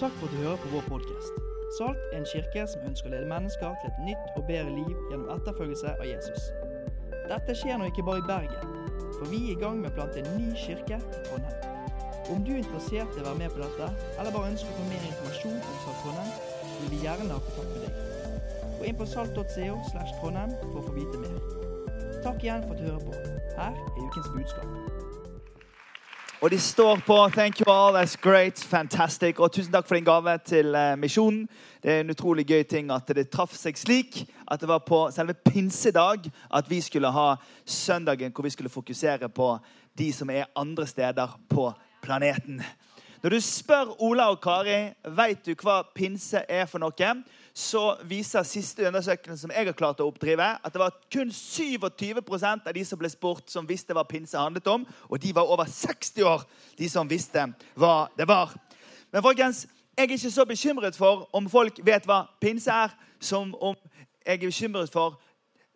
Takk for at du hører på vår podkast. Salt er en kirke som ønsker å lede mennesker til et nytt og bedre liv gjennom etterfølgelse av Jesus. Dette skjer nå ikke bare i Bergen, for vi er i gang med å plante en ny kirke i Trondheim. Om du er interessert i å være med på dette, eller bare ønsker å få mer informasjon om Salt Trondheim, vil vi gjerne ha kontakt med deg. Gå inn på salt.co slash Trondheim for å få vite mer. Takk igjen for at du hører på. Her er ukens budskap. Og de står på 'Thank you all, that's great, fantastic'. Og tusen takk for din gave til eh, misjonen. Det er en utrolig gøy ting at det traff seg slik at det var på selve pinsedag at vi skulle ha søndagen hvor vi skulle fokusere på de som er andre steder på planeten. Når du spør Ola og Kari vet du hva pinse er for noe, så viser siste undersøkelse som jeg har klart å oppdrive, at det var kun 27% av de som ble spurt, som visste hva pinse handlet om. Og de var over 60 år, de som visste hva det var. Men folkens, jeg er ikke så bekymret for om folk vet hva pinse er, som om jeg er bekymret for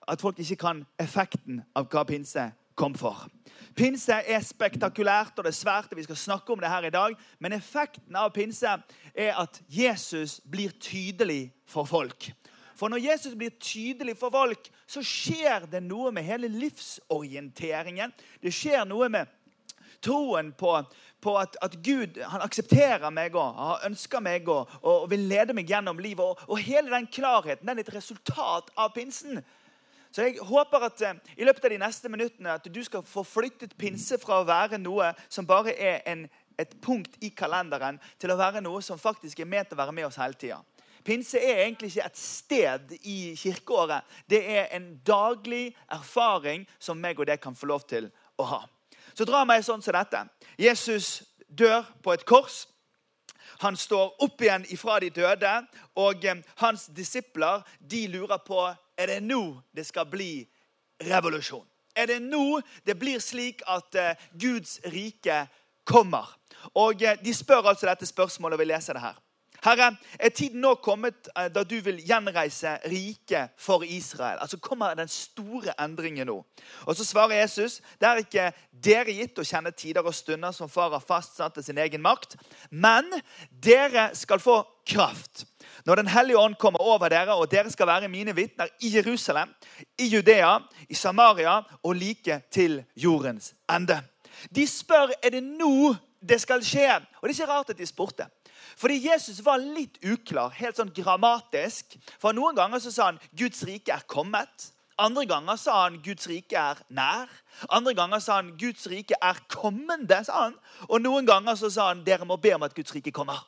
at folk ikke kan effekten av hva pinse kom for. Pinse er spektakulært, og det er svært, og vi skal snakke om det her i dag. Men effekten av pinse er at Jesus blir tydelig for folk. For når Jesus blir tydelig for folk, så skjer det noe med hele livsorienteringen. Det skjer noe med troen på, på at, at, Gud han aksepterer meg og har ønska meg og, og, vil lede meg gjennom livet. Og, og hele den klarheten den er et resultat av pinsen. Så jeg håper at eh, i løpet av de neste minuttene at du skal få flyttet pinse fra å være noe som bare er en, et punkt i kalenderen, til å være noe som faktisk er ment å være med oss hele tida. Pinse er egentlig ikke et sted i kirkeåret. Det er en daglig erfaring som meg og deg kan få lov til å ha. Så dra meg sånn som dette. Jesus dør på et kors. Han står opp igjen ifra de døde, og eh, hans disipler de lurer på er det nå det skal bli revolusjon. Er det nå det blir slik at uh, Guds rike kommer? Og uh, De spør altså dette spørsmålet, og vi leser det her. Herre, er tiden nå kommet uh, da du vil gjenreise riket for Israel? Altså Kommer den store endringen nå? Og Så svarer Jesus det er ikke dere gitt å kjenne tider og stunder som far har fastsatt til sin egen makt, men dere skal få kraft når Den hellige ånd kommer over dere, og dere skal være mine vitner i Jerusalem, i Judea, i Samaria og like til jordens ende. De spør er det nå det skal skje. Og Det er ikke rart at de spurte. Fordi Jesus var litt uklar, helt sånn grammatisk. For Noen ganger så sa han Guds rike er kommet. Andre ganger sa han Guds rike er nær. Andre ganger sa han Guds rike er kommende. sa han. Og noen ganger så sa han dere må be om at Guds rike kommer.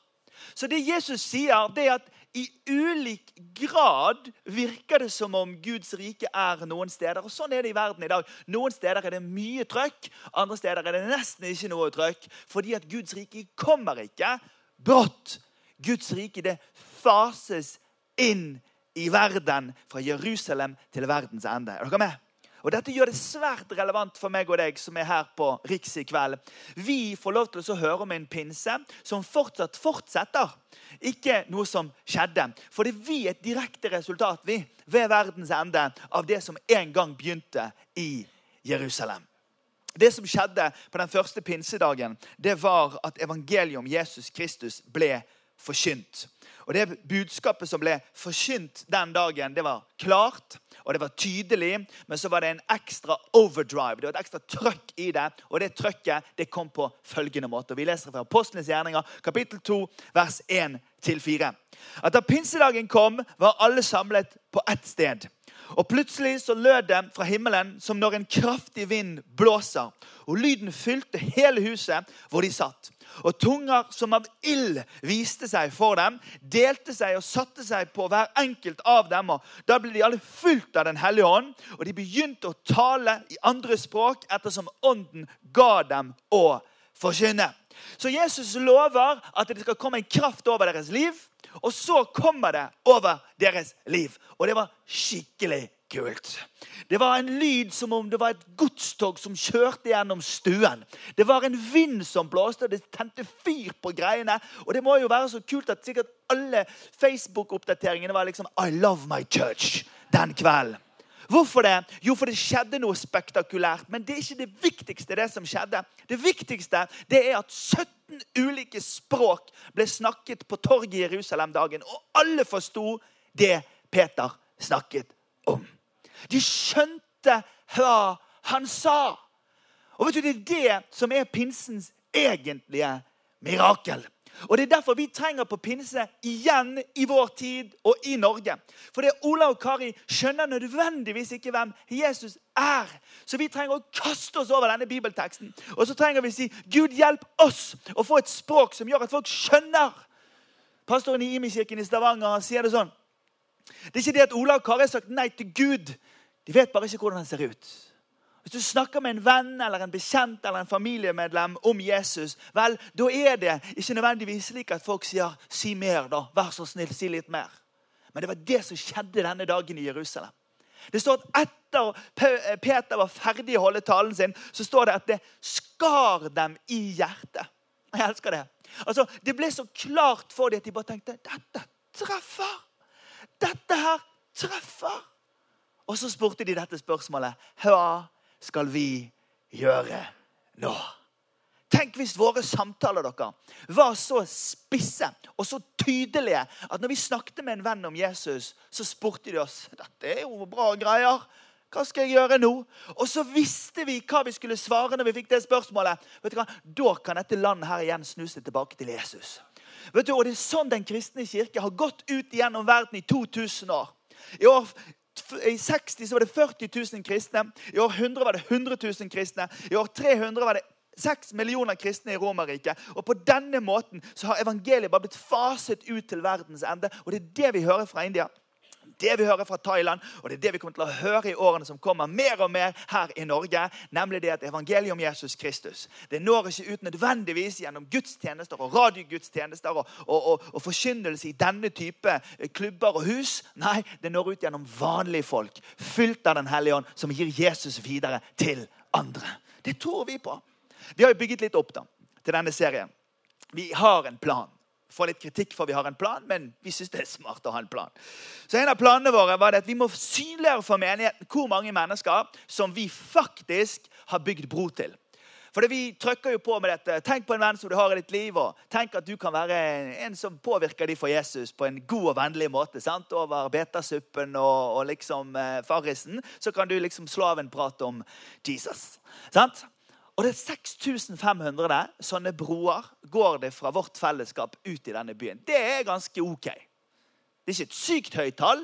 Så det Jesus sier, det er at i ulik grad virker det som om Guds rike er noen steder. Og Sånn er det i verden i dag. Noen steder er det mye trøkk, andre steder er det nesten ikke noe trøkk. Fordi at Guds rike kommer ikke brått. Guds rike det fases inn i verden fra Jerusalem til verdens ende. Er dere med? Og Dette gjør det svært relevant for meg og deg som er her på Riks i kveld. Vi får lov til å høre om en pinse som fortsatt fortsetter. Ikke noe som skjedde. For det er vi et direkte resultat vi, ved verdens ende av det som en gang begynte i Jerusalem. Det som skjedde på den første pinsedagen, det var at evangeliet om Jesus Kristus ble forkynt. Og Det budskapet som ble forkynt den dagen, det var klart og det var tydelig. Men så var det en ekstra overdrive. Det var et ekstra trøkk i det. Og det trøkket det kom på følgende måte. Vi leser fra Apostlenes gjerninger, kapittel 2, vers 1-4. At da pinsedagen kom, var alle samlet på ett sted. Og plutselig så lød det fra himmelen som når en kraftig vind blåser. Og lyden fylte hele huset hvor de satt. Og tunger som av ild viste seg for dem, delte seg og satte seg på hver enkelt av dem. og Da ble de alle fulgt av Den hellige ånd, og de begynte å tale i andre språk ettersom ånden ga dem å forkynne. Så Jesus lover at det skal komme en kraft over deres liv. Og så kommer det over deres liv. Og det var skikkelig kult. Det var en lyd som om det var et godstog som kjørte gjennom stuen. Det var en vind som blåste, og det tente fyr på greiene. Og det må jo være så kult at sikkert alle Facebook-oppdateringene var liksom I love my church den kvelden. Hvorfor det? Jo, for det skjedde noe spektakulært. Men det er ikke det viktigste, det som skjedde. Det viktigste det er at 17 ulike språk ble snakket på torget i Jerusalem dagen. Og alle forsto det Peter snakket om. De skjønte hva han sa. Og vet du, Det er det som er pinsens egentlige mirakel. Og Det er derfor vi trenger på pinse igjen i vår tid og i Norge. For det Ola og Kari skjønner nødvendigvis ikke hvem Jesus er. Så vi trenger å kaste oss over denne bibelteksten. Og så trenger vi å si Gud, hjelp oss å få et språk som gjør at folk skjønner. Pastoren i Imi-kirken i Stavanger sier det sånn. Det er ikke det at Ola og Kari har sagt nei til Gud. De vet bare ikke hvordan han ser ut. Hvis du snakker med en venn eller en bekjent eller en familiemedlem om Jesus, vel, da er det ikke nødvendigvis slik at folk sier 'si mer', da. Vær så snill, si litt mer. Men det var det som skjedde denne dagen i Jerusalem. Det står at Etter Peter var ferdig å holde talen sin, så står det at det skar dem i hjertet. Jeg elsker det. Altså, Det ble så klart for dem at de bare tenkte dette treffer. Dette her treffer. Og så spurte de dette spørsmålet. Hva skal vi gjøre nå? Tenk hvis våre samtaler dere, var så spisse og så tydelige at når vi snakket med en venn om Jesus, så spurte de oss dette er jo bra greier. Hva skal jeg gjøre nå? Og så visste vi hva vi skulle svare når vi fikk det spørsmålet. Vet du hva? Da kan dette landet her igjen snu seg tilbake til Jesus. Vet du, og Det er sånn Den kristne kirke har gått ut gjennom verden i 2000 år. I år i 60 så var det 40 000 kristne. I år 100 var det 100 000 kristne. I år 300 var det 6 millioner kristne i Romerriket. Og på denne måten så har evangeliet bare blitt faset ut til verdens ende. Og det er det vi hører fra India det vi hører fra Thailand, og det er det vi kommer til å høre i årene som kommer, mer og mer her i Norge, nemlig det at evangeliet om Jesus Kristus det når ikke ut nødvendigvis gjennom gudstjenester og radiogudstjenester og, og, og, og forkynnelse i denne type eh, klubber og hus. Nei, det når ut gjennom vanlige folk, fylt av Den hellige ånd, som gir Jesus videre til andre. Det tror vi på. Vi har jo bygget litt opp da, til denne serien. Vi har en plan får litt kritikk for vi har en plan, men vi syns det er smart å ha en plan. Så En av planene våre var at vi må synliggjøre for menigheten hvor mange mennesker som vi faktisk har bygd bro til. For Vi trykker jo på med dette. Tenk på en venn som du har i ditt liv. og Tenk at du kan være en som påvirker de for Jesus på en god og vennlig måte. sant? Over betasuppen og, og liksom eh, farrisen så kan du liksom slå av en prat om Jesus. sant? Og det er 6500 sånne broer går det fra vårt fellesskap ut i denne byen. Det er ganske ok. Det er ikke et sykt høyt tall,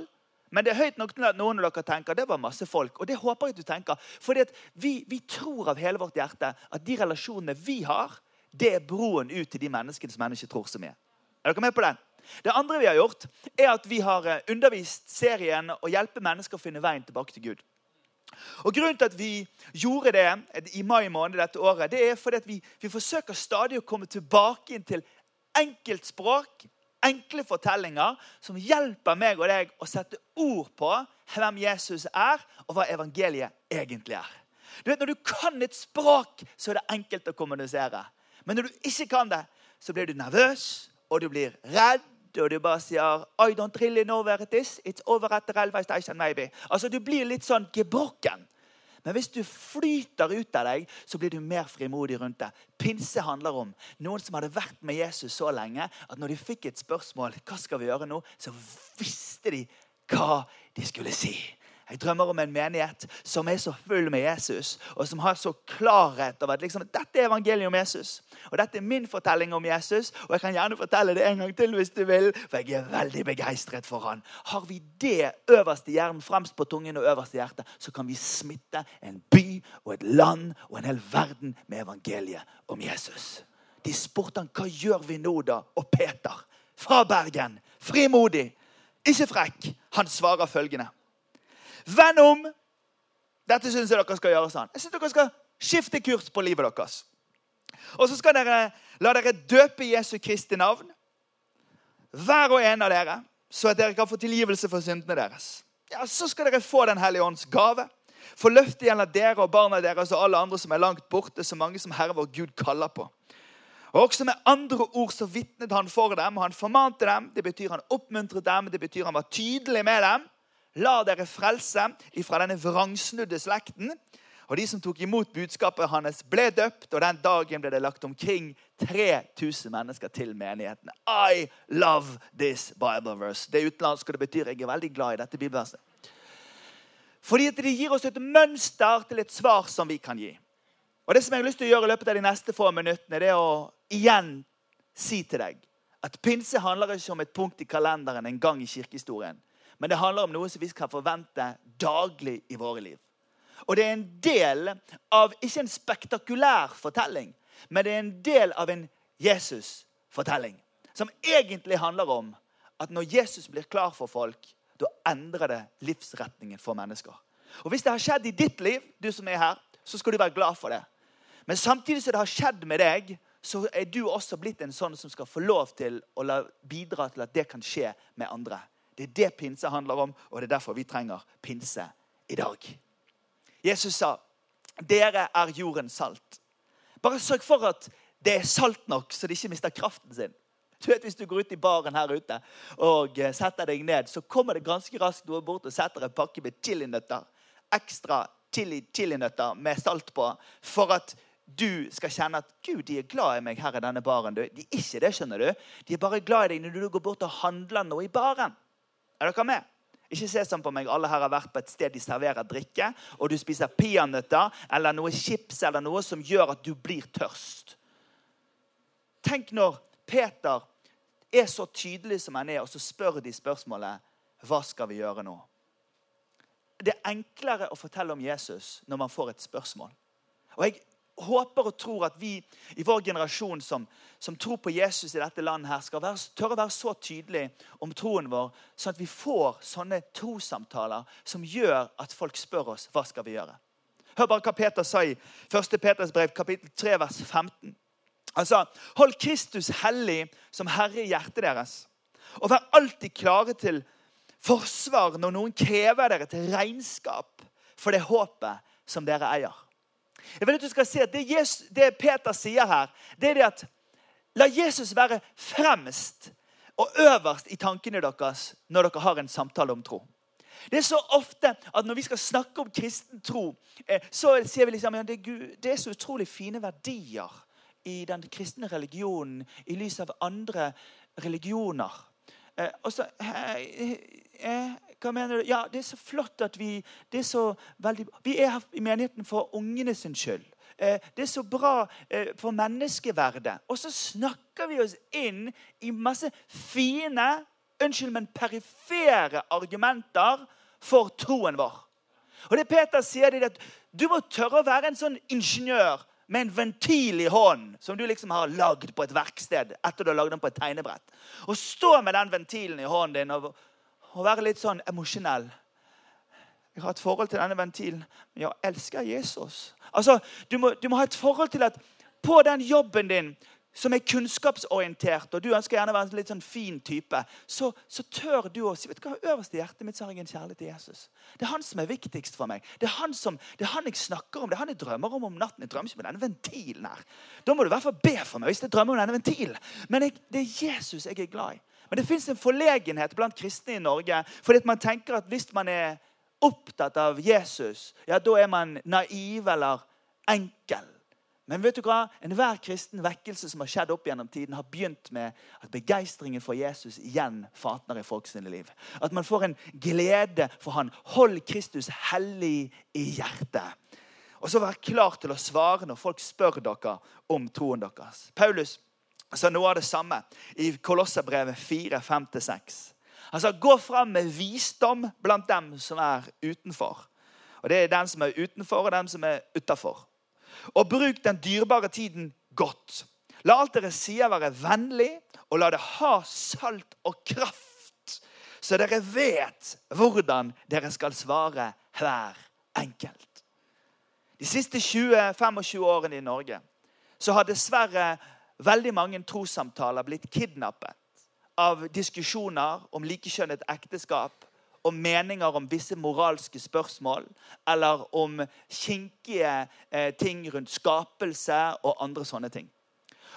men det er høyt nok til at noen av dere tenker det var masse folk. Og det håper jeg at du tenker. For vi, vi, tror av hele vårt hjerte at de relasjonene vi har, det er broen ut til de menneskene som mennesker tror så mye. Er dere med på den? Det andre vi har gjort, er at vi har eh, undervist serien å hjelpe mennesker å finne veien tilbake til Gud. Og Grunnen til at vi gjorde det i mai måned dette året, det er fordi vi, vi, forsøker stadig å komme tilbake inn til enkeltspråk, enkle fortellinger, som hjelper meg og deg å sette ord på hvem Jesus er, og hva evangeliet egentlig er. Du vet, Når du kan et språk, så er det enkelt å kommunisere. Men når du ikke kan det, så blir du nervøs, og du blir redd, og du bare sier I don't really know where it is. It's over at the railway station, maybe. Altså, Du blir litt sånn gebrokken. Men hvis du flyter ut av deg, så blir du mer frimodig rundt det. Pinse handler om noen som hadde vært med Jesus så lenge at når de fikk et spørsmål hva skal vi gjøre nå, så visste de hva de skulle si. Jeg drømmer om en menighet som er så full med Jesus, og som har så klarhet over at liksom, dette er evangeliet om Jesus. Og dette er min fortelling om Jesus, og jeg kan gjerne fortelle det en gang til hvis du vil. For jeg er veldig begeistret for han. Har vi det øverste hjernen, fremst på tungen og øverst i hjertet, så kan vi smitte en by og et land og en hel verden med evangeliet om Jesus. De spurte han hva gjør vi nå, da? Og Peter fra Bergen, frimodig, ikke frekk, han svarer følgende. Vend om. Dette syns jeg dere skal gjøre sånn. Jeg synes dere skal skifte kurs på livet deres. Og så skal dere la dere døpe Jesu Kristi navn, hver og en av dere, så at dere kan få tilgivelse for syndene deres. Ja, Så skal dere få Den hellige ånds gave. For løftet gjelder dere og barna deres og alle andre som er langt borte, så mange som Herre vår Gud kaller på. Og Også med andre ord så vitnet han for dem, og han formante dem. Det betyr han oppmuntret dem, det betyr han var tydelig med dem. Lar dere frelse ifra denne vrangsnudde slekten. Og de som tok imot budskapet hans, ble døpt, og den dagen ble det lagt omkring 3000 mennesker til menigheten. I love this Bible verse. Det er og det betyr jeg er veldig glad i dette bibelverset. Fordi at det gir oss et mønster til et svar som vi kan gi. Og det som jeg har lyst til å gjøre i løpet av de neste få minuttene, det er å igjen si til deg at pinse handler ikke om et punkt i kalenderen en gang i kirkehistorien. Men det handler om noe som vi skal forvente daglig i våre liv. Og det er en del av ikke en spektakulær fortelling, men det er en del av en Jesus-fortelling. Som egentlig handler om at når Jesus blir klar for folk, da endrer det livsretningen for mennesker. Og Hvis det har skjedd i ditt liv, du som er her, så skal du være glad for det. Men samtidig som det har skjedd med deg, så er du også blitt en sånn som skal få lov til å bidra til at det kan skje med andre. Det er det pinse handler om, og det er derfor vi trenger pinse i dag. Jesus sa, 'Dere er jordens salt'. Bare sørg for at det er salt nok, så det ikke mister kraften sin. Du vet, Hvis du går ut i baren her ute og eh, setter deg ned, så kommer det ganske raskt noe bort og setter en pakke med chilinøtter. Ekstra chili, med salt på. For at du skal kjenne at Gud, de er glad i meg her i denne baren. De er ikke det, skjønner du. De er bare glad i deg når du går bort og handler noe i baren. Er dere med? Ikke se sånn på meg. Alle her har vært på et sted de serverer drikke, og du spiser peanøtter eller noe chips eller noe som gjør at du blir tørst. Tenk når Peter er så tydelig som han er, og så spør de spørsmålet Hva skal vi gjøre nå? Det er enklere å fortelle om Jesus når man får et spørsmål. Og jeg håper og tror at vi i vår generasjon som, som tror på Jesus i dette landet, her, skal være, tørre å være så tydelige om troen vår, sånn at vi får sånne trossamtaler som gjør at folk spør oss hva skal vi gjøre. Hør bare hva Peter sa i 1. Peters brev, kapittel 3, vers 15. Han sa, Hold Kristus hellig som Herre i hjertet deres, og vær alltid klare til forsvar når noen krever dere til regnskap for det håpet som dere eier. Jeg vil at du skal se at det, Jesus, det Peter sier her, det er det at La Jesus være fremst og øverst i tankene deres når dere har en samtale om tro. Det er så ofte at når vi skal snakke om kristen tro, eh, så sier vi liksom ja, det, det er så utrolig fine verdier i den kristne religionen i lys av andre religioner. Eh, og så eh, hva mener du? Ja, det er så flott at vi det er så veldig, Vi er her i menigheten for ungene sin skyld. Eh, det er så bra for menneskeverdet. Og så snakker vi oss inn i masse fine, unnskyld, men perifere argumenter for troen vår. Og det Peter sier, det er at du må tørre å være en sånn ingeniør med en ventil i hånden som du liksom har lagd på et verksted etter du har lagd den på et tegnebrett. Og stå med den ventilen i hånden din og og være litt sånn emosjonell. Jeg har et forhold til denne ventilen, men jeg elsker Jesus. Altså, du må, du må, ha et forhold til at på den jobben din som er kunnskapsorientert, og du ønsker gjerne å være en litt sånn fin type, så, så tør du å si vet du hva, Øverst i hjertet mitt så har jeg en kjærlighet til Jesus. Det er han som er viktigst for meg. Det er han, som, det er han jeg snakker om. Det er han jeg drømmer om om natten. Jeg drømmer ikke om denne ventilen her. Da må du i hvert fall be for meg hvis jeg drømmer om denne ventilen. Men jeg, det er Jesus jeg er glad i. Men det fins en forlegenhet blant kristne i Norge. fordi man tenker at hvis man er opptatt av Jesus, ja, da er man naiv eller enkel. Men vet du hva? enhver kristen vekkelse som har skjedd opp gjennom tiden, har begynt med at begeistringen for Jesus igjen fatner i folks liv. At man får en glede for han. Hold Kristus hellig i hjertet. Og så vær klar til å svare når folk spør dere om troen deres. Paulus sa noe av det samme i Kolosserbrevet 4, 5-6. Han sa gå fram med visdom blant dem som er utenfor. Og Det er den som er utenfor, og den som er utafor. Og bruk den dyrebare tiden godt. La alt dere sier, være vennlig, og la det ha salt og kraft, så dere vet hvordan dere skal svare hver enkelt. De siste 20-25 årene i Norge så har dessverre veldig mange trossamtaler blitt kidnappet av diskusjoner om likekjønnet ekteskap, om meninger om visse moralske spørsmål, eller om kinkige eh, ting rundt skapelse og andre sånne ting.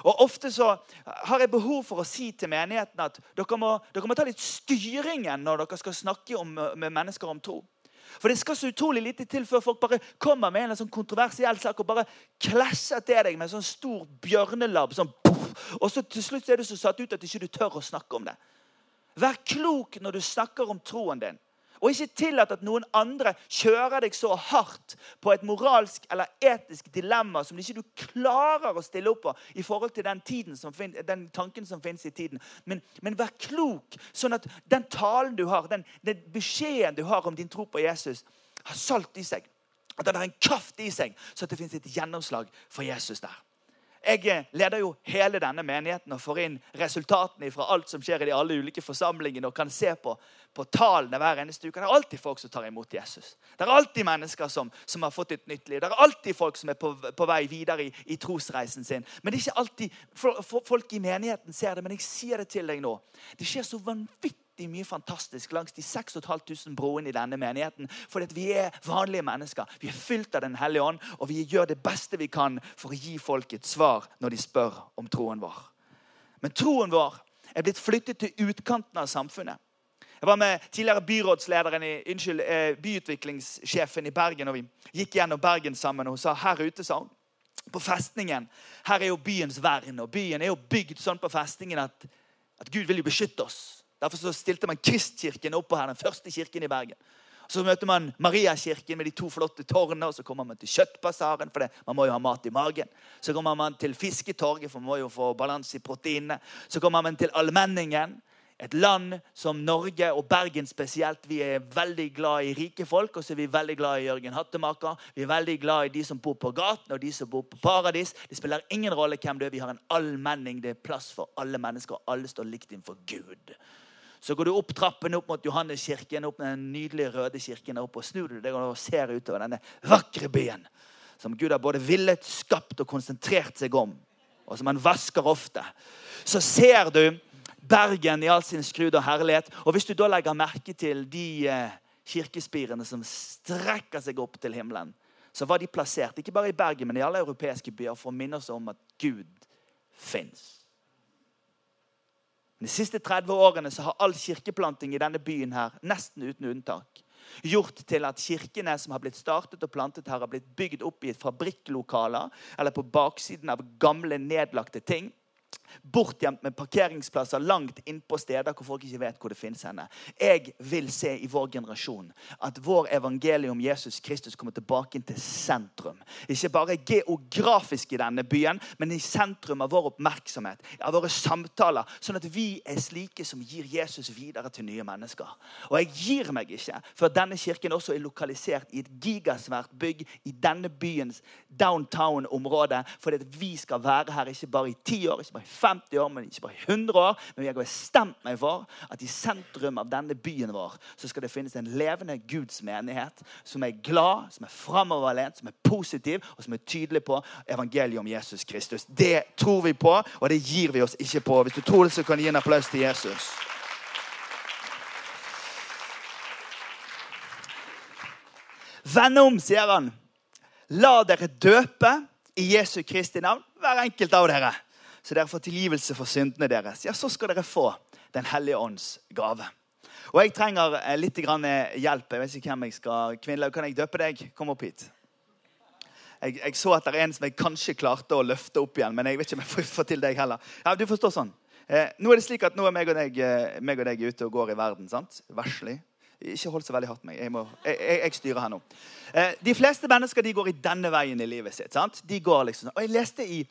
Og Ofte så har jeg behov for å si til menigheten at dere må, dere må ta litt styringen når dere skal snakke om, med mennesker om tro. For det skal så utrolig lite til før folk bare kommer med en sånn kontroversiell sak og bare klasjer til deg med en sånn stor bjørnelabb. Sånn, og så til slutt er du så satt ut at ikke du tør å snakke om det. Vær klok når du snakker om troen din. Og ikke tillat at noen andre kjører deg så hardt på et moralsk eller etisk dilemma som ikke du klarer å stille opp på i forhold til den, som, den tanken som finnes i tiden. Men, men, vær klok, sånn at den talen du har, den, den beskjeden du har om din tro på Jesus, har salt i seg. At den har en kraft i seg, så at det finnes et gjennomslag for Jesus der. Jeg leder jo hele denne menigheten og får inn resultatene fra alt som skjer i de alle ulike forsamlingene, og kan se på, på tallene hver eneste uke. Det er alltid folk som tar imot Jesus. Det er alltid mennesker som, som har fått et nytt liv. Det er alltid folk som er på, på vei videre i, i, trosreisen sin. Men det er ikke alltid for, for, folk i menigheten ser det. Men jeg sier det til deg nå. Det skjer så vanvittig vanvittig mye fantastisk langs de 6500 broene i denne menigheten. Fordi vi er vanlige mennesker. Vi er fylt av Den hellige ånd, og vi gjør det beste vi kan for å gi folk et svar når de spør om troen vår. Men troen vår er blitt flyttet til utkanten av samfunnet. Jeg var med tidligere byrådslederen i, unnskyld, eh, byutviklingssjefen i Bergen. og Vi gikk gjennom Bergen sammen, og hun sa her ute sa hun, på festningen Her er jo byens vern. og Byen er jo bygd sånn på festningen at, at Gud vil jo beskytte oss. Derfor så stilte man Kristkirken oppå her, den første kirken i Bergen. Så møter man Mariakirken med de to flotte tårnene. og Så kommer man til Kjøttbasaren, for det, man må jo ha mat i magen. Så kommer man til Fisketorget, for man må jo få balanse i proteinene. Så kommer man til Allmenningen, et land som Norge og Bergen spesielt. Vi er veldig glad i rike folk, og så er vi veldig glad i Jørgen Hattemaker. Vi er veldig glad i de som bor på gaten og de som bor på Paradis. Det spiller ingen rolle hvem du er. Vi har en allmenning. Det er plass for alle mennesker. Alle står likt innenfor Gud. Så går du opp trappen opp mot Johanneskirken, opp den nydelige røde kirken, opp, og snur du deg og ser utover denne vakre byen som Gud har både villet, skapt og konsentrert seg om, og som han vasker ofte. Så ser du Bergen i all sin skrud og herlighet. Og hvis du da legger merke til de eh, kirkespirene som strekker seg opp til himmelen, så var de plassert ikke bare i Bergen, men i alle europeiske byer for å minne oss om at Gud fins. De siste 30 årene så har all kirkeplanting i denne byen her, nesten uten unntak, gjort til at kirkene som har blitt startet og plantet her, har blitt bygd opp i fabrikklokaler eller på baksiden av gamle, nedlagte ting bortgjemt med parkeringsplasser langt innpå steder hvor folk ikke vet hvor det finnes henne. Jeg vil se i vår generasjon at vår evangelium Jesus Kristus kommer tilbake til sentrum. Ikke bare geografisk i denne byen, men i sentrum av vår oppmerksomhet, av våre samtaler. Sånn at vi er slike som gir Jesus videre til nye mennesker. Og jeg gir meg ikke før denne kirken også er lokalisert i et gigasvært bygg i denne byens downtown-område, fordi at vi skal være her ikke bare i ti år, ikke bare i 50 år, men ikke bare 100 år. Men jeg har bestemt meg for at i sentrum av denne byen vår så skal det finnes en levende Guds menighet som er glad, som er framoverlent, som er positiv og som er tydelig på evangeliet om Jesus Kristus. Det tror vi på, og det gir vi oss ikke på. Hvis du tror det, så kan du gi en applaus til Jesus. Vend om, sier han. La dere døpe i Jesu Kristi navn, hver enkelt av dere så dere får tilgivelse for syndene deres, ja, så skal dere få Den hellige ånds gave. Og jeg trenger eh, litt eh, hjelp. Jeg vet ikke hvem jeg skal Kvinnelaug, kan jeg døpe deg? Kom opp hit. Jeg, jeg, så at det er en som jeg kanskje klarte å løfte opp igjen, men jeg vet ikke om jeg får, får til deg heller. Ja, du forstår sånn. Eh, nå er det slik at nå er meg og deg, eh, meg og deg ute og går i verden. sant? Veslig. Ikke hold så veldig hardt meg. Jeg, må, jeg, jeg, jeg styrer her nå. Eh, de fleste mennesker de går i denne veien i livet sitt. sant? De går liksom, Og jeg leste i,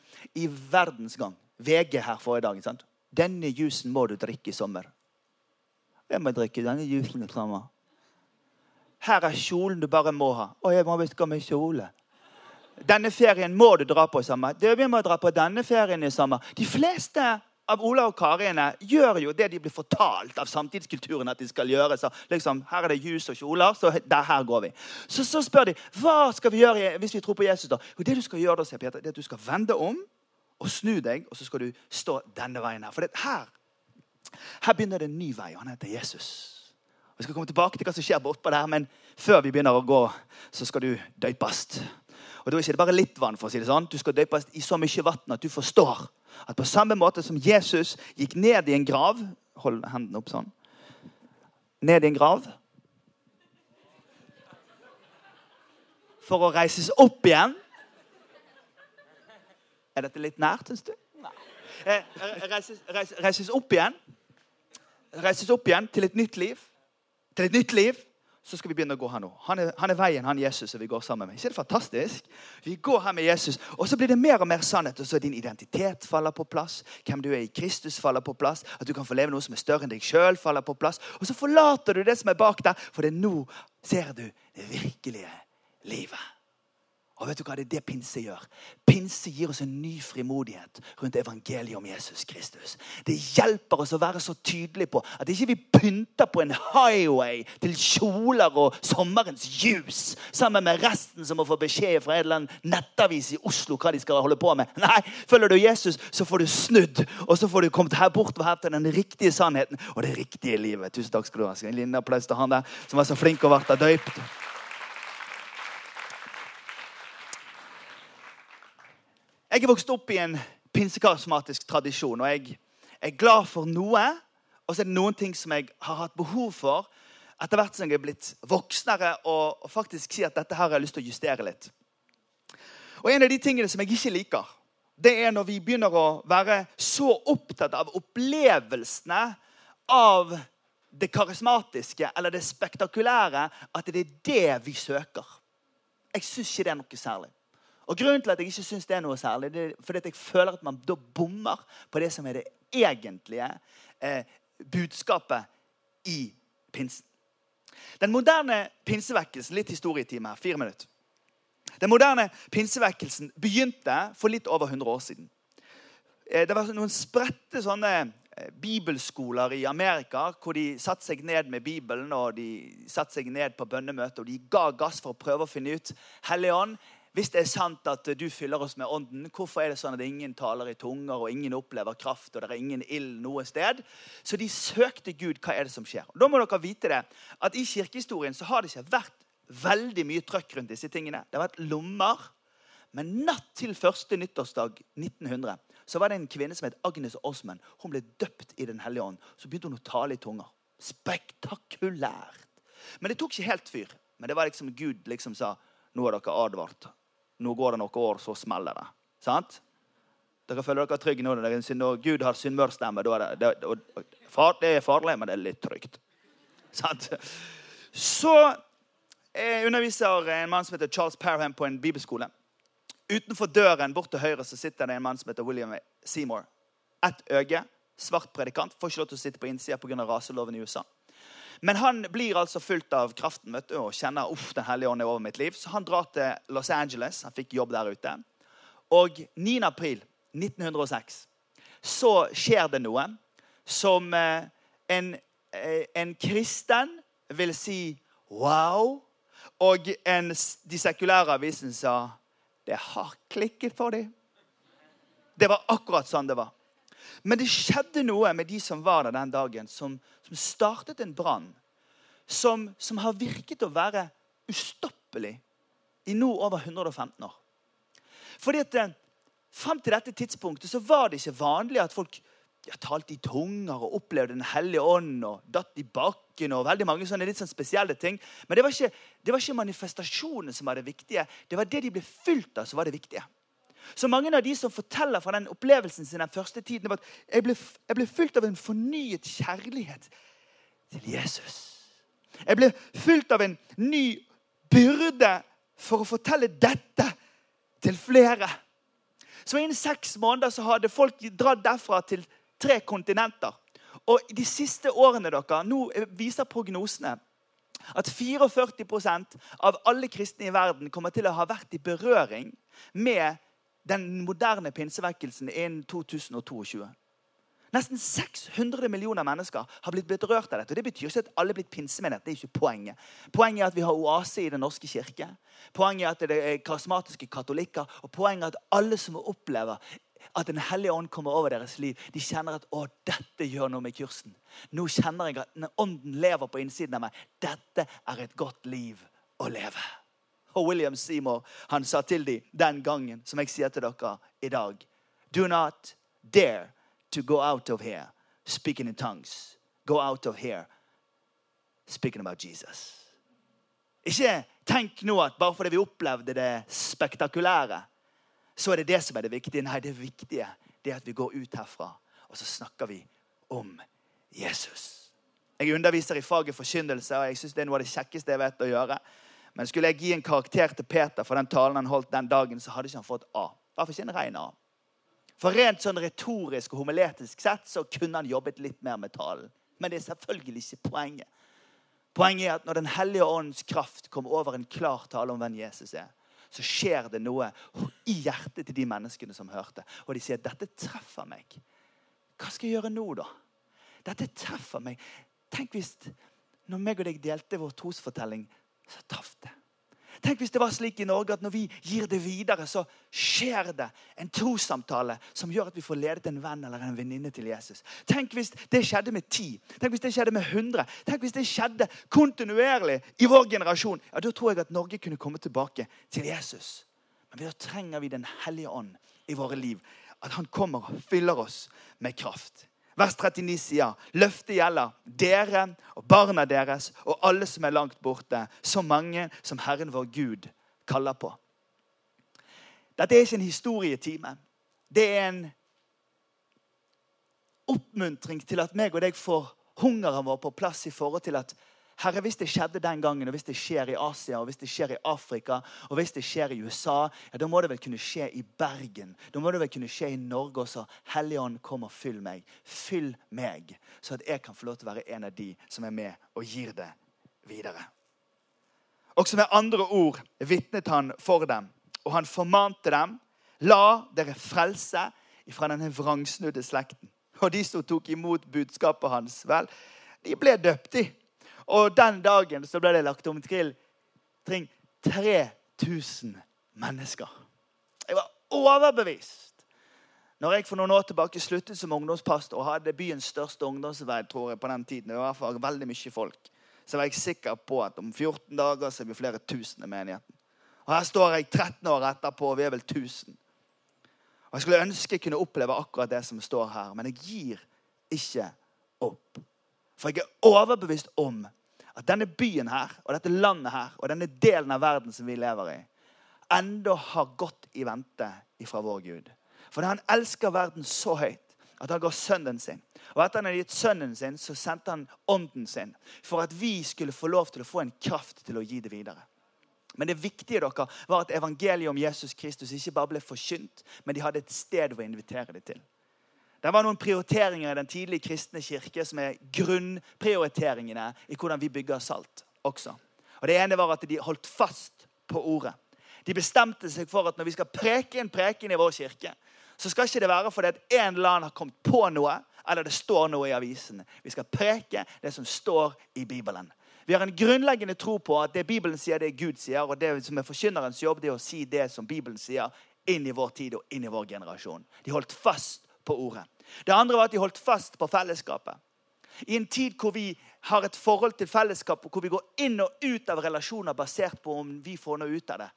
i Verdens Gang, VG her forrige dag. sant? Denne jusen må du drikke i sommer. Jeg må drikke denne jusen i sommer. Her er kjolen du bare må ha. Å, jeg må visst gå med kjole. Denne ferien må du dra på i sommer. Det Vi må dra på denne ferien i sommer. De fleste av Ola og Kariene gjør jo det de blir fortalt av samtidskulturen at de skal gjøre. Så liksom, Her er det jus og kjoler, så der, her går vi. Så, så spør de hva skal vi gjøre hvis vi tror på Jesus. da? Jo, det du skal gjøre da, sier Peter, det er at du skal vende om og snu deg, og så skal du stå denne veien her. For her, her begynner det en ny vei, og han heter Jesus. Vi skal komme tilbake til hva som skjer bortpå der, men før vi begynner å gå, så skal du døypast. Og Da er det ikke bare litt vann. for å si det sånn. Du skal døypast i så mye vann at du forstår At på samme måte som Jesus gikk ned i en grav Hold hendene opp sånn. Ned i en grav. For å reises opp igjen. Er dette litt nært, syns du? Eh, reises, reises, reises opp igjen. Reises opp igjen til et nytt liv. Til et nytt liv så skal vi begynne å gå her nå. Han er, han er veien, han Jesus, og vi går sammen med. Ikke det fantastisk? Vi går her med Jesus, og så blir det mer og mer sannhet. Og så din identitet faller på plass. Hvem du er i Kristus, faller på plass. At du kan få leve noe som er større enn deg sjøl, faller på plass. Og så forlater du det som er bak der, for det er nå ser du det virkelige livet. Og vet du hva det er det pinse gjør? Pinse gir oss en ny frimodighet rundt evangeliet om Jesus Kristus. Det hjelper oss å være så tydelige på at ikke vi pynter på en highway til kjoler og sommerens ljus sammen med resten som må få beskjed fra en eller annen nettavis i Oslo hva de skal holde på med. Nei, følger du Jesus, så får du snudd, og så får du kommet her bort her til den riktige sannheten og det riktige livet. Tusen takk skal du ha. En liten applaus til han der som var så flink og ble døypt. Jeg er vokst opp i en pinsekarismatisk tradisjon, og jeg er glad for noe. Og så er det noen ting som jeg har hatt behov for etter hvert som jeg er blitt voksnere, og, faktisk si at dette her har jeg lyst til å justere litt. Og En av de tingene som jeg ikke liker, det er når vi begynner å være så opptatt av opplevelsene av det karismatiske eller det spektakulære at det er det vi søker. Jeg syns ikke det er noe særlig. Og Grunnen til at jeg ikke syns det er noe særlig, det er fordi at jeg føler at man da bommer på det som er det egentlige eh, budskapet i pinsen. Den moderne pinsevekkelsen Litt historietime her. Fire minutter. Den moderne pinsevekkelsen begynte for litt over 100 år siden. Eh, det var noen spredte sånne eh, bibelskoler i Amerika hvor de satte seg ned med Bibelen og de satte seg ned på bønnemøte og de ga gass for å prøve å finne ut Hellige hvis det er sant at du fyller oss med Ånden, hvorfor er det sånn at ingen taler i tunger, og ingen opplever kraft, og det er ingen ild noe sted? Så de søkte Gud. Hva er det som skjer? Da må dere vite det, at I kirkehistorien så har det ikke vært veldig mye trøkk rundt disse tingene. Det har vært lommer. Men natt til første nyttårsdag 1900 så var det en kvinne som het Agnes Osman. Hun ble døpt i Den hellige ånd. Så begynte hun å tale i tunger. Spektakulært. Men det tok ikke helt fyr. Men det var liksom Gud liksom sa nå er dere advart nå går det noen år, så smeller det. Sant? Dere føler dere trygge nå når Gud har sunnmørsstemme. Det, det, er farlig, men det er litt trygt. Sant? Så jeg underviser en mann som heter Charles Parham på en bibelskole. Utenfor døren bort til høyre så sitter det en mann som heter William Seymour. Ett øye, svart predikant. Får ikke lov til å sitte på innsida pga. raseloven i USA. Men han blir altså fulgt av kraften vet du, og kjenner uff, den hellige ånd er over mitt liv. Så han drar til Los Angeles. Han fikk jobb der ute. Og 9. april 1906 så skjer det noe som eh, en, eh, en kristen vil si wow. Og en, de sekulære avisene sa det har klikket for dem. Det var akkurat sånn det var. Men det skjedde noe med de som var der den dagen, som, som startet en brann. Som, som, har virket å være ustoppelig i nå over 115 år. Fordi at Frem til dette tidspunktet så var det ikke vanlig at folk ja, talte i tunger og opplevde Den hellige ånd og datt i bakken. og veldig mange sånne litt sånn spesielle ting. Men det var, ikke, det ikke manifestasjonen som var det viktige. Det var det de ble fylt av, som var det viktige. Så mange av de som forteller fra den opplevelsen sin den første tiden, var at jeg ble, jeg ble fylt av en fornyet kjærlighet til Jesus. Jeg ble fylt av en ny byrde for å fortelle dette til flere. Så innen seks måneder så hadde folk dratt derfra til tre kontinenter. Og de siste årene dere, nå viser prognosene at 44% av alle kristne i verden kommer til å ha vært i berøring med den moderne pinsevekkelsen innen 2022. Nesten 600 millioner mennesker har blitt berørt av dette. og Det betyr ikke at alle er blitt pinsemenighet. Det er ikke poenget. Poenget er at vi har oase i Den norske kirke. Poenget er at det er karismatiske katolikker. Og poenget er at alle som opplever at Den hellige ånd kommer over deres liv, de kjenner at å, dette gjør noe med kursen. Nå kjenner jeg at ånden lever på innsiden av meg. Dette er et godt liv å leve. Og William Seymour han sa til dem den gangen, som jeg sier til dere i dag Do not dare to go out of here speaking in tongues. Go out of here speaking about Jesus. Ikke tenk nå at bare fordi vi opplevde det spektakulære, så er det det som er det viktige. Nei, det viktige det er at vi går ut herfra, og så snakker vi om Jesus. Jeg underviser i faget forkynnelse, og jeg synes det er noe av det kjekkeste jeg vet å gjøre. Men skulle jeg gi en karakter til Peter for den talen han holdt den dagen, så hadde ikke han fått A. Hvorfor ikke en rein A. For rent sånn retorisk og homiletisk sett så kunne han jobbet litt mer med talen. Men det er selvfølgelig ikke poenget. Poenget er at når Den hellige åndens kraft kommer over en klar tale om hvem Jesus er, så skjer det noe i hjertet til de menneskene som hørte. Og de sier dette treffer meg. Hva skal jeg gjøre nå, da? Dette treffer meg. Tenk hvis når meg og deg delte vår trosfortelling, så det. Tenk hvis det var slik i Norge at når vi gir det videre, så skjer det en trossamtale som gjør at vi får ledet en venn eller en venninne til Jesus. Tenk hvis det skjedde med ti. Tenk hvis det skjedde med hundre. Tenk hvis det skjedde kontinuerlig i vår generasjon. Ja, Da tror jeg at Norge kunne komme tilbake til Jesus. Men da trenger vi Den hellige ånd i våre liv. At han kommer og fyller oss med kraft. Vers 39 sier løftet gjelder dere og barna deres og alle som er langt borte, så mange som Herren vår Gud kaller på. Dette er ikke en historietime. Det er en oppmuntring til at meg og deg får hungeren vår på plass i forhold til at Herre, hvis det skjedde den gangen, og hvis det skjer i Asia, og hvis det skjer i Afrika, og hvis det skjer i USA, ja, da må det vel kunne skje i Bergen. Da må det vel kunne skje i Norge også. Helligånd, kom og fyll meg. Fyll meg, så at jeg kan få lov til å være en av de som er med og gir det videre. Også med andre ord vitnet han for dem, og han formante dem. La dere frelse ifra denne vrangsnudde slekten. Og de som tok imot budskapet hans, vel, de ble døpt, i. Og den dagen så ble det lagt om til 3000 mennesker. Jeg var overbevist. Når jeg for noen år tilbake sluttet som ungdomspastor og hadde byens største ungdomsvei tror jeg, på den tiden, i hvert fall veldig mye folk, så var jeg sikker på at om 14 dager så vi flere tusen i menigheten. Og Her står jeg 13 år etterpå, og vi er vel 1000. Og Jeg skulle ønske jeg kunne oppleve akkurat det som står her, men jeg gir ikke opp. For jeg er overbevist om at denne byen her, og dette landet her, og denne delen av verden som vi lever i, enda har gått i vente ifra vår Gud. For han elsker verden så høyt at han ga sønnen sin. Og etter han hadde gitt sønnen sin, så sendte han ånden sin. For at vi skulle få lov til å få en kraft til å gi det videre. Men det viktige dere var at evangeliet om Jesus Kristus ikke bare ble forkynt, men de hadde et sted å invitere det til. Det var noen prioriteringer i den tidlige kristne kirke som er grunnprioriteringene i hvordan vi bygger salt også. Og Det ene var at de holdt fast på ordet. De bestemte seg for at når vi skal preke en preken i vår kirke, så skal ikke det være fordi at en eller annen har kommet på noe, eller det står noe i avisen. Vi skal preke det som står i Bibelen. Vi har en grunnleggende tro på at det Bibelen sier, det Gud sier. Og det som er forkynnerens jobb, det er å si det som Bibelen sier, inn i vår tid og inn i vår generasjon. De holdt fast på ordet. Det andre var at de holdt fast på fellesskapet. I en tid hvor vi har et forhold til fellesskap, og hvor vi går inn og ut av relasjoner basert på om vi får noe ut av det,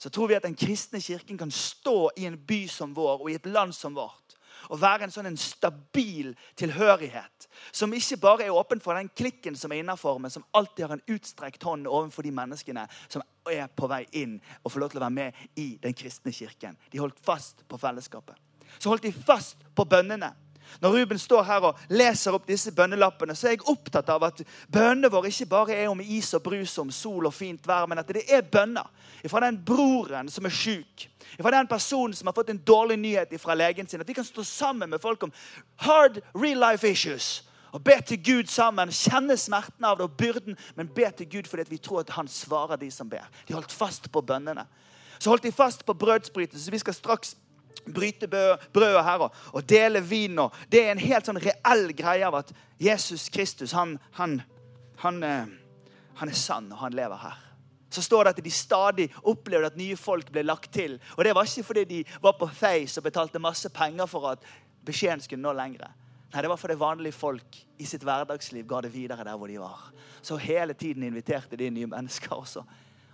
så tror vi at den kristne kirken kan stå i en by som vår og i et land som vårt og være en sånn en stabil tilhørighet. Som ikke bare er åpen for den klikken som er innafor, men som alltid har en utstrekt hånd overfor de menneskene som er på vei inn og får lov til å være med i den kristne kirken. De holdt fast på fellesskapet så holdt de fast på bønnene. Når Ruben står her og leser opp disse bønnelappene, så er jeg opptatt av at bønnene våre ikke bare er om is og brus, om sol og fint vær, men at det er bønner fra den broren som er sjuk, fra den personen som har fått en dårlig nyhet fra legen sin. At vi kan stå sammen med folk om hard real life issues og be til Gud sammen. Kjenne smerten av det og byrden, men be til Gud fordi vi tror at han svarer de som ber. De holdt fast på bønnene. Så holdt de fast på brødsbrytelse. Vi skal straks bryte brødet her og, dele vin. Og det er en helt sånn reell greie av at Jesus Kristus han, han, han, eh, han er sann, og han lever her. Så står det at de stadig opplevde at nye folk ble lagt til. Og det var ikke fordi de var på Face og betalte masse penger for at beskjeden skulle nå lengre. Nei, Det var fordi vanlige folk i sitt hverdagsliv ga det videre der hvor de var. Så hele tiden inviterte de nye mennesker også.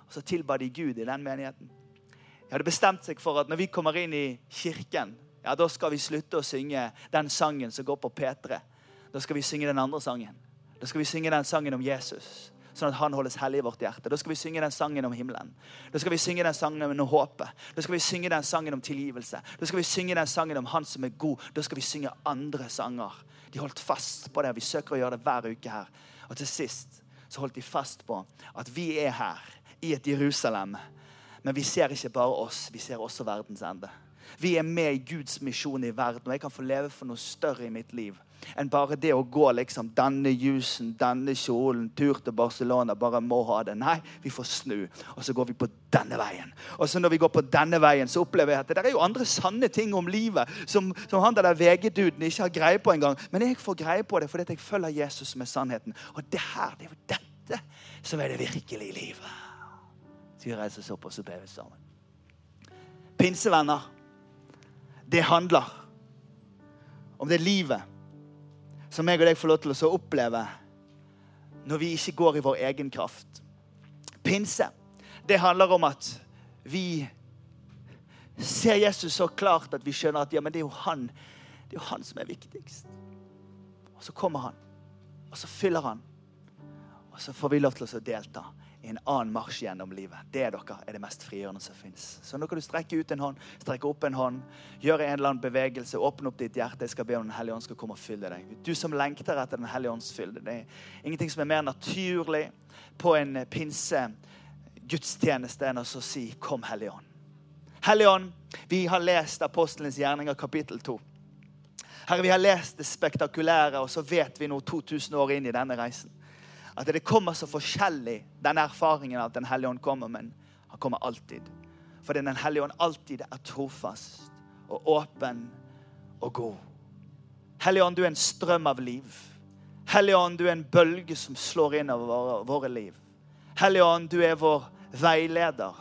Og så tilba de Gud i den menigheten. Jeg hadde bestemt seg for at når vi kommer inn i kirken ja, da skal vi slutte å synge den sangen som går på P3. Da skal vi synge den andre sangen. Da skal vi synge den sangen om Jesus, sånn at han holdes hellig i vårt hjerte. Da skal vi synge den sangen om himmelen. Da skal vi synge den sangen om håpet. Da skal vi synge den sangen om tilgivelse. Da skal vi synge den sangen om Han som er god. Da skal vi synge andre sanger. De holdt fast på det. Vi søker å gjøre det hver uke her. Og til sist så holdt de fast på at vi er her i et Jerusalem. Men vi ser ikke bare oss, vi ser også verdens ende. Vi er med i Guds misjon i verden, og jeg kan få leve for noe større i mitt liv enn bare det å gå liksom denne jusen, denne kjolen, tur til Barcelona, bare må ha det. Nei, vi får snu, og så går vi på denne veien. Og så når vi går på denne veien, så opplever jeg at det er jo andre sanne ting om livet som, som han der VG-duden ikke har greie på engang. Men jeg får greie på det fordi jeg følger Jesus med sannheten. Og det her, det er jo dette som er det virkelige livet. Vi reiser oss opp, og så ber vi sammen. Pinsevenner, det handler om det livet som jeg og deg får lov til å oppleve når vi ikke går i vår egen kraft. Pinse, det handler om at vi ser Jesus så klart at vi skjønner at ja, men det er jo han, det er jo han som er viktigst. Og så kommer han, og så fyller han, og så får vi lov til å delta i en annen marsj gjennom livet. Det dere er det mest frigjørende som fins. Så nå kan du strekke ut en hånd, strekke opp en hånd, gjøre en eller annen bevegelse, åpne opp ditt hjerte. Jeg skal be om Den hellige ånd skal komme og fylle deg. Du som lengter etter Den hellige ånds fylde. Det er ingenting som er mer naturlig på en pinse gudstjeneste enn å si 'Kom, Hellige ånd'. Hellige ånd, vi har lest Apostelens gjerninger kapittel 2. Herre, vi har lest det spektakulære, og så vet vi nå 2000 år inn i denne reisen at det kommer så forskjellig, den erfaringen at Den hellige ånd kommer, men han kommer alltid. Fordi Den hellige ånd alltid er trofast og åpen og god. Hellige ånd, du er en strøm av liv. Hellige ånd, du er en bølge som slår inn over våre, våre liv. Hellige ånd, du er vår veileder.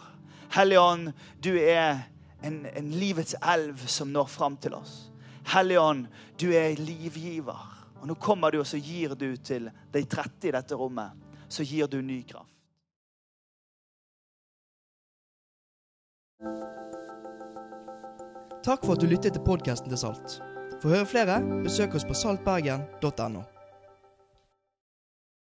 Hellige ånd, du er en, en livets elv som når fram til oss. Hellige ånd, du er livgiver. Og nå kommer du, og så gir du til de 30 i dette rommet. Så gir du ny kraft. Takk for at du lyttet til podkasten til Salt. For å høre flere, besøk oss på saltbergen.no.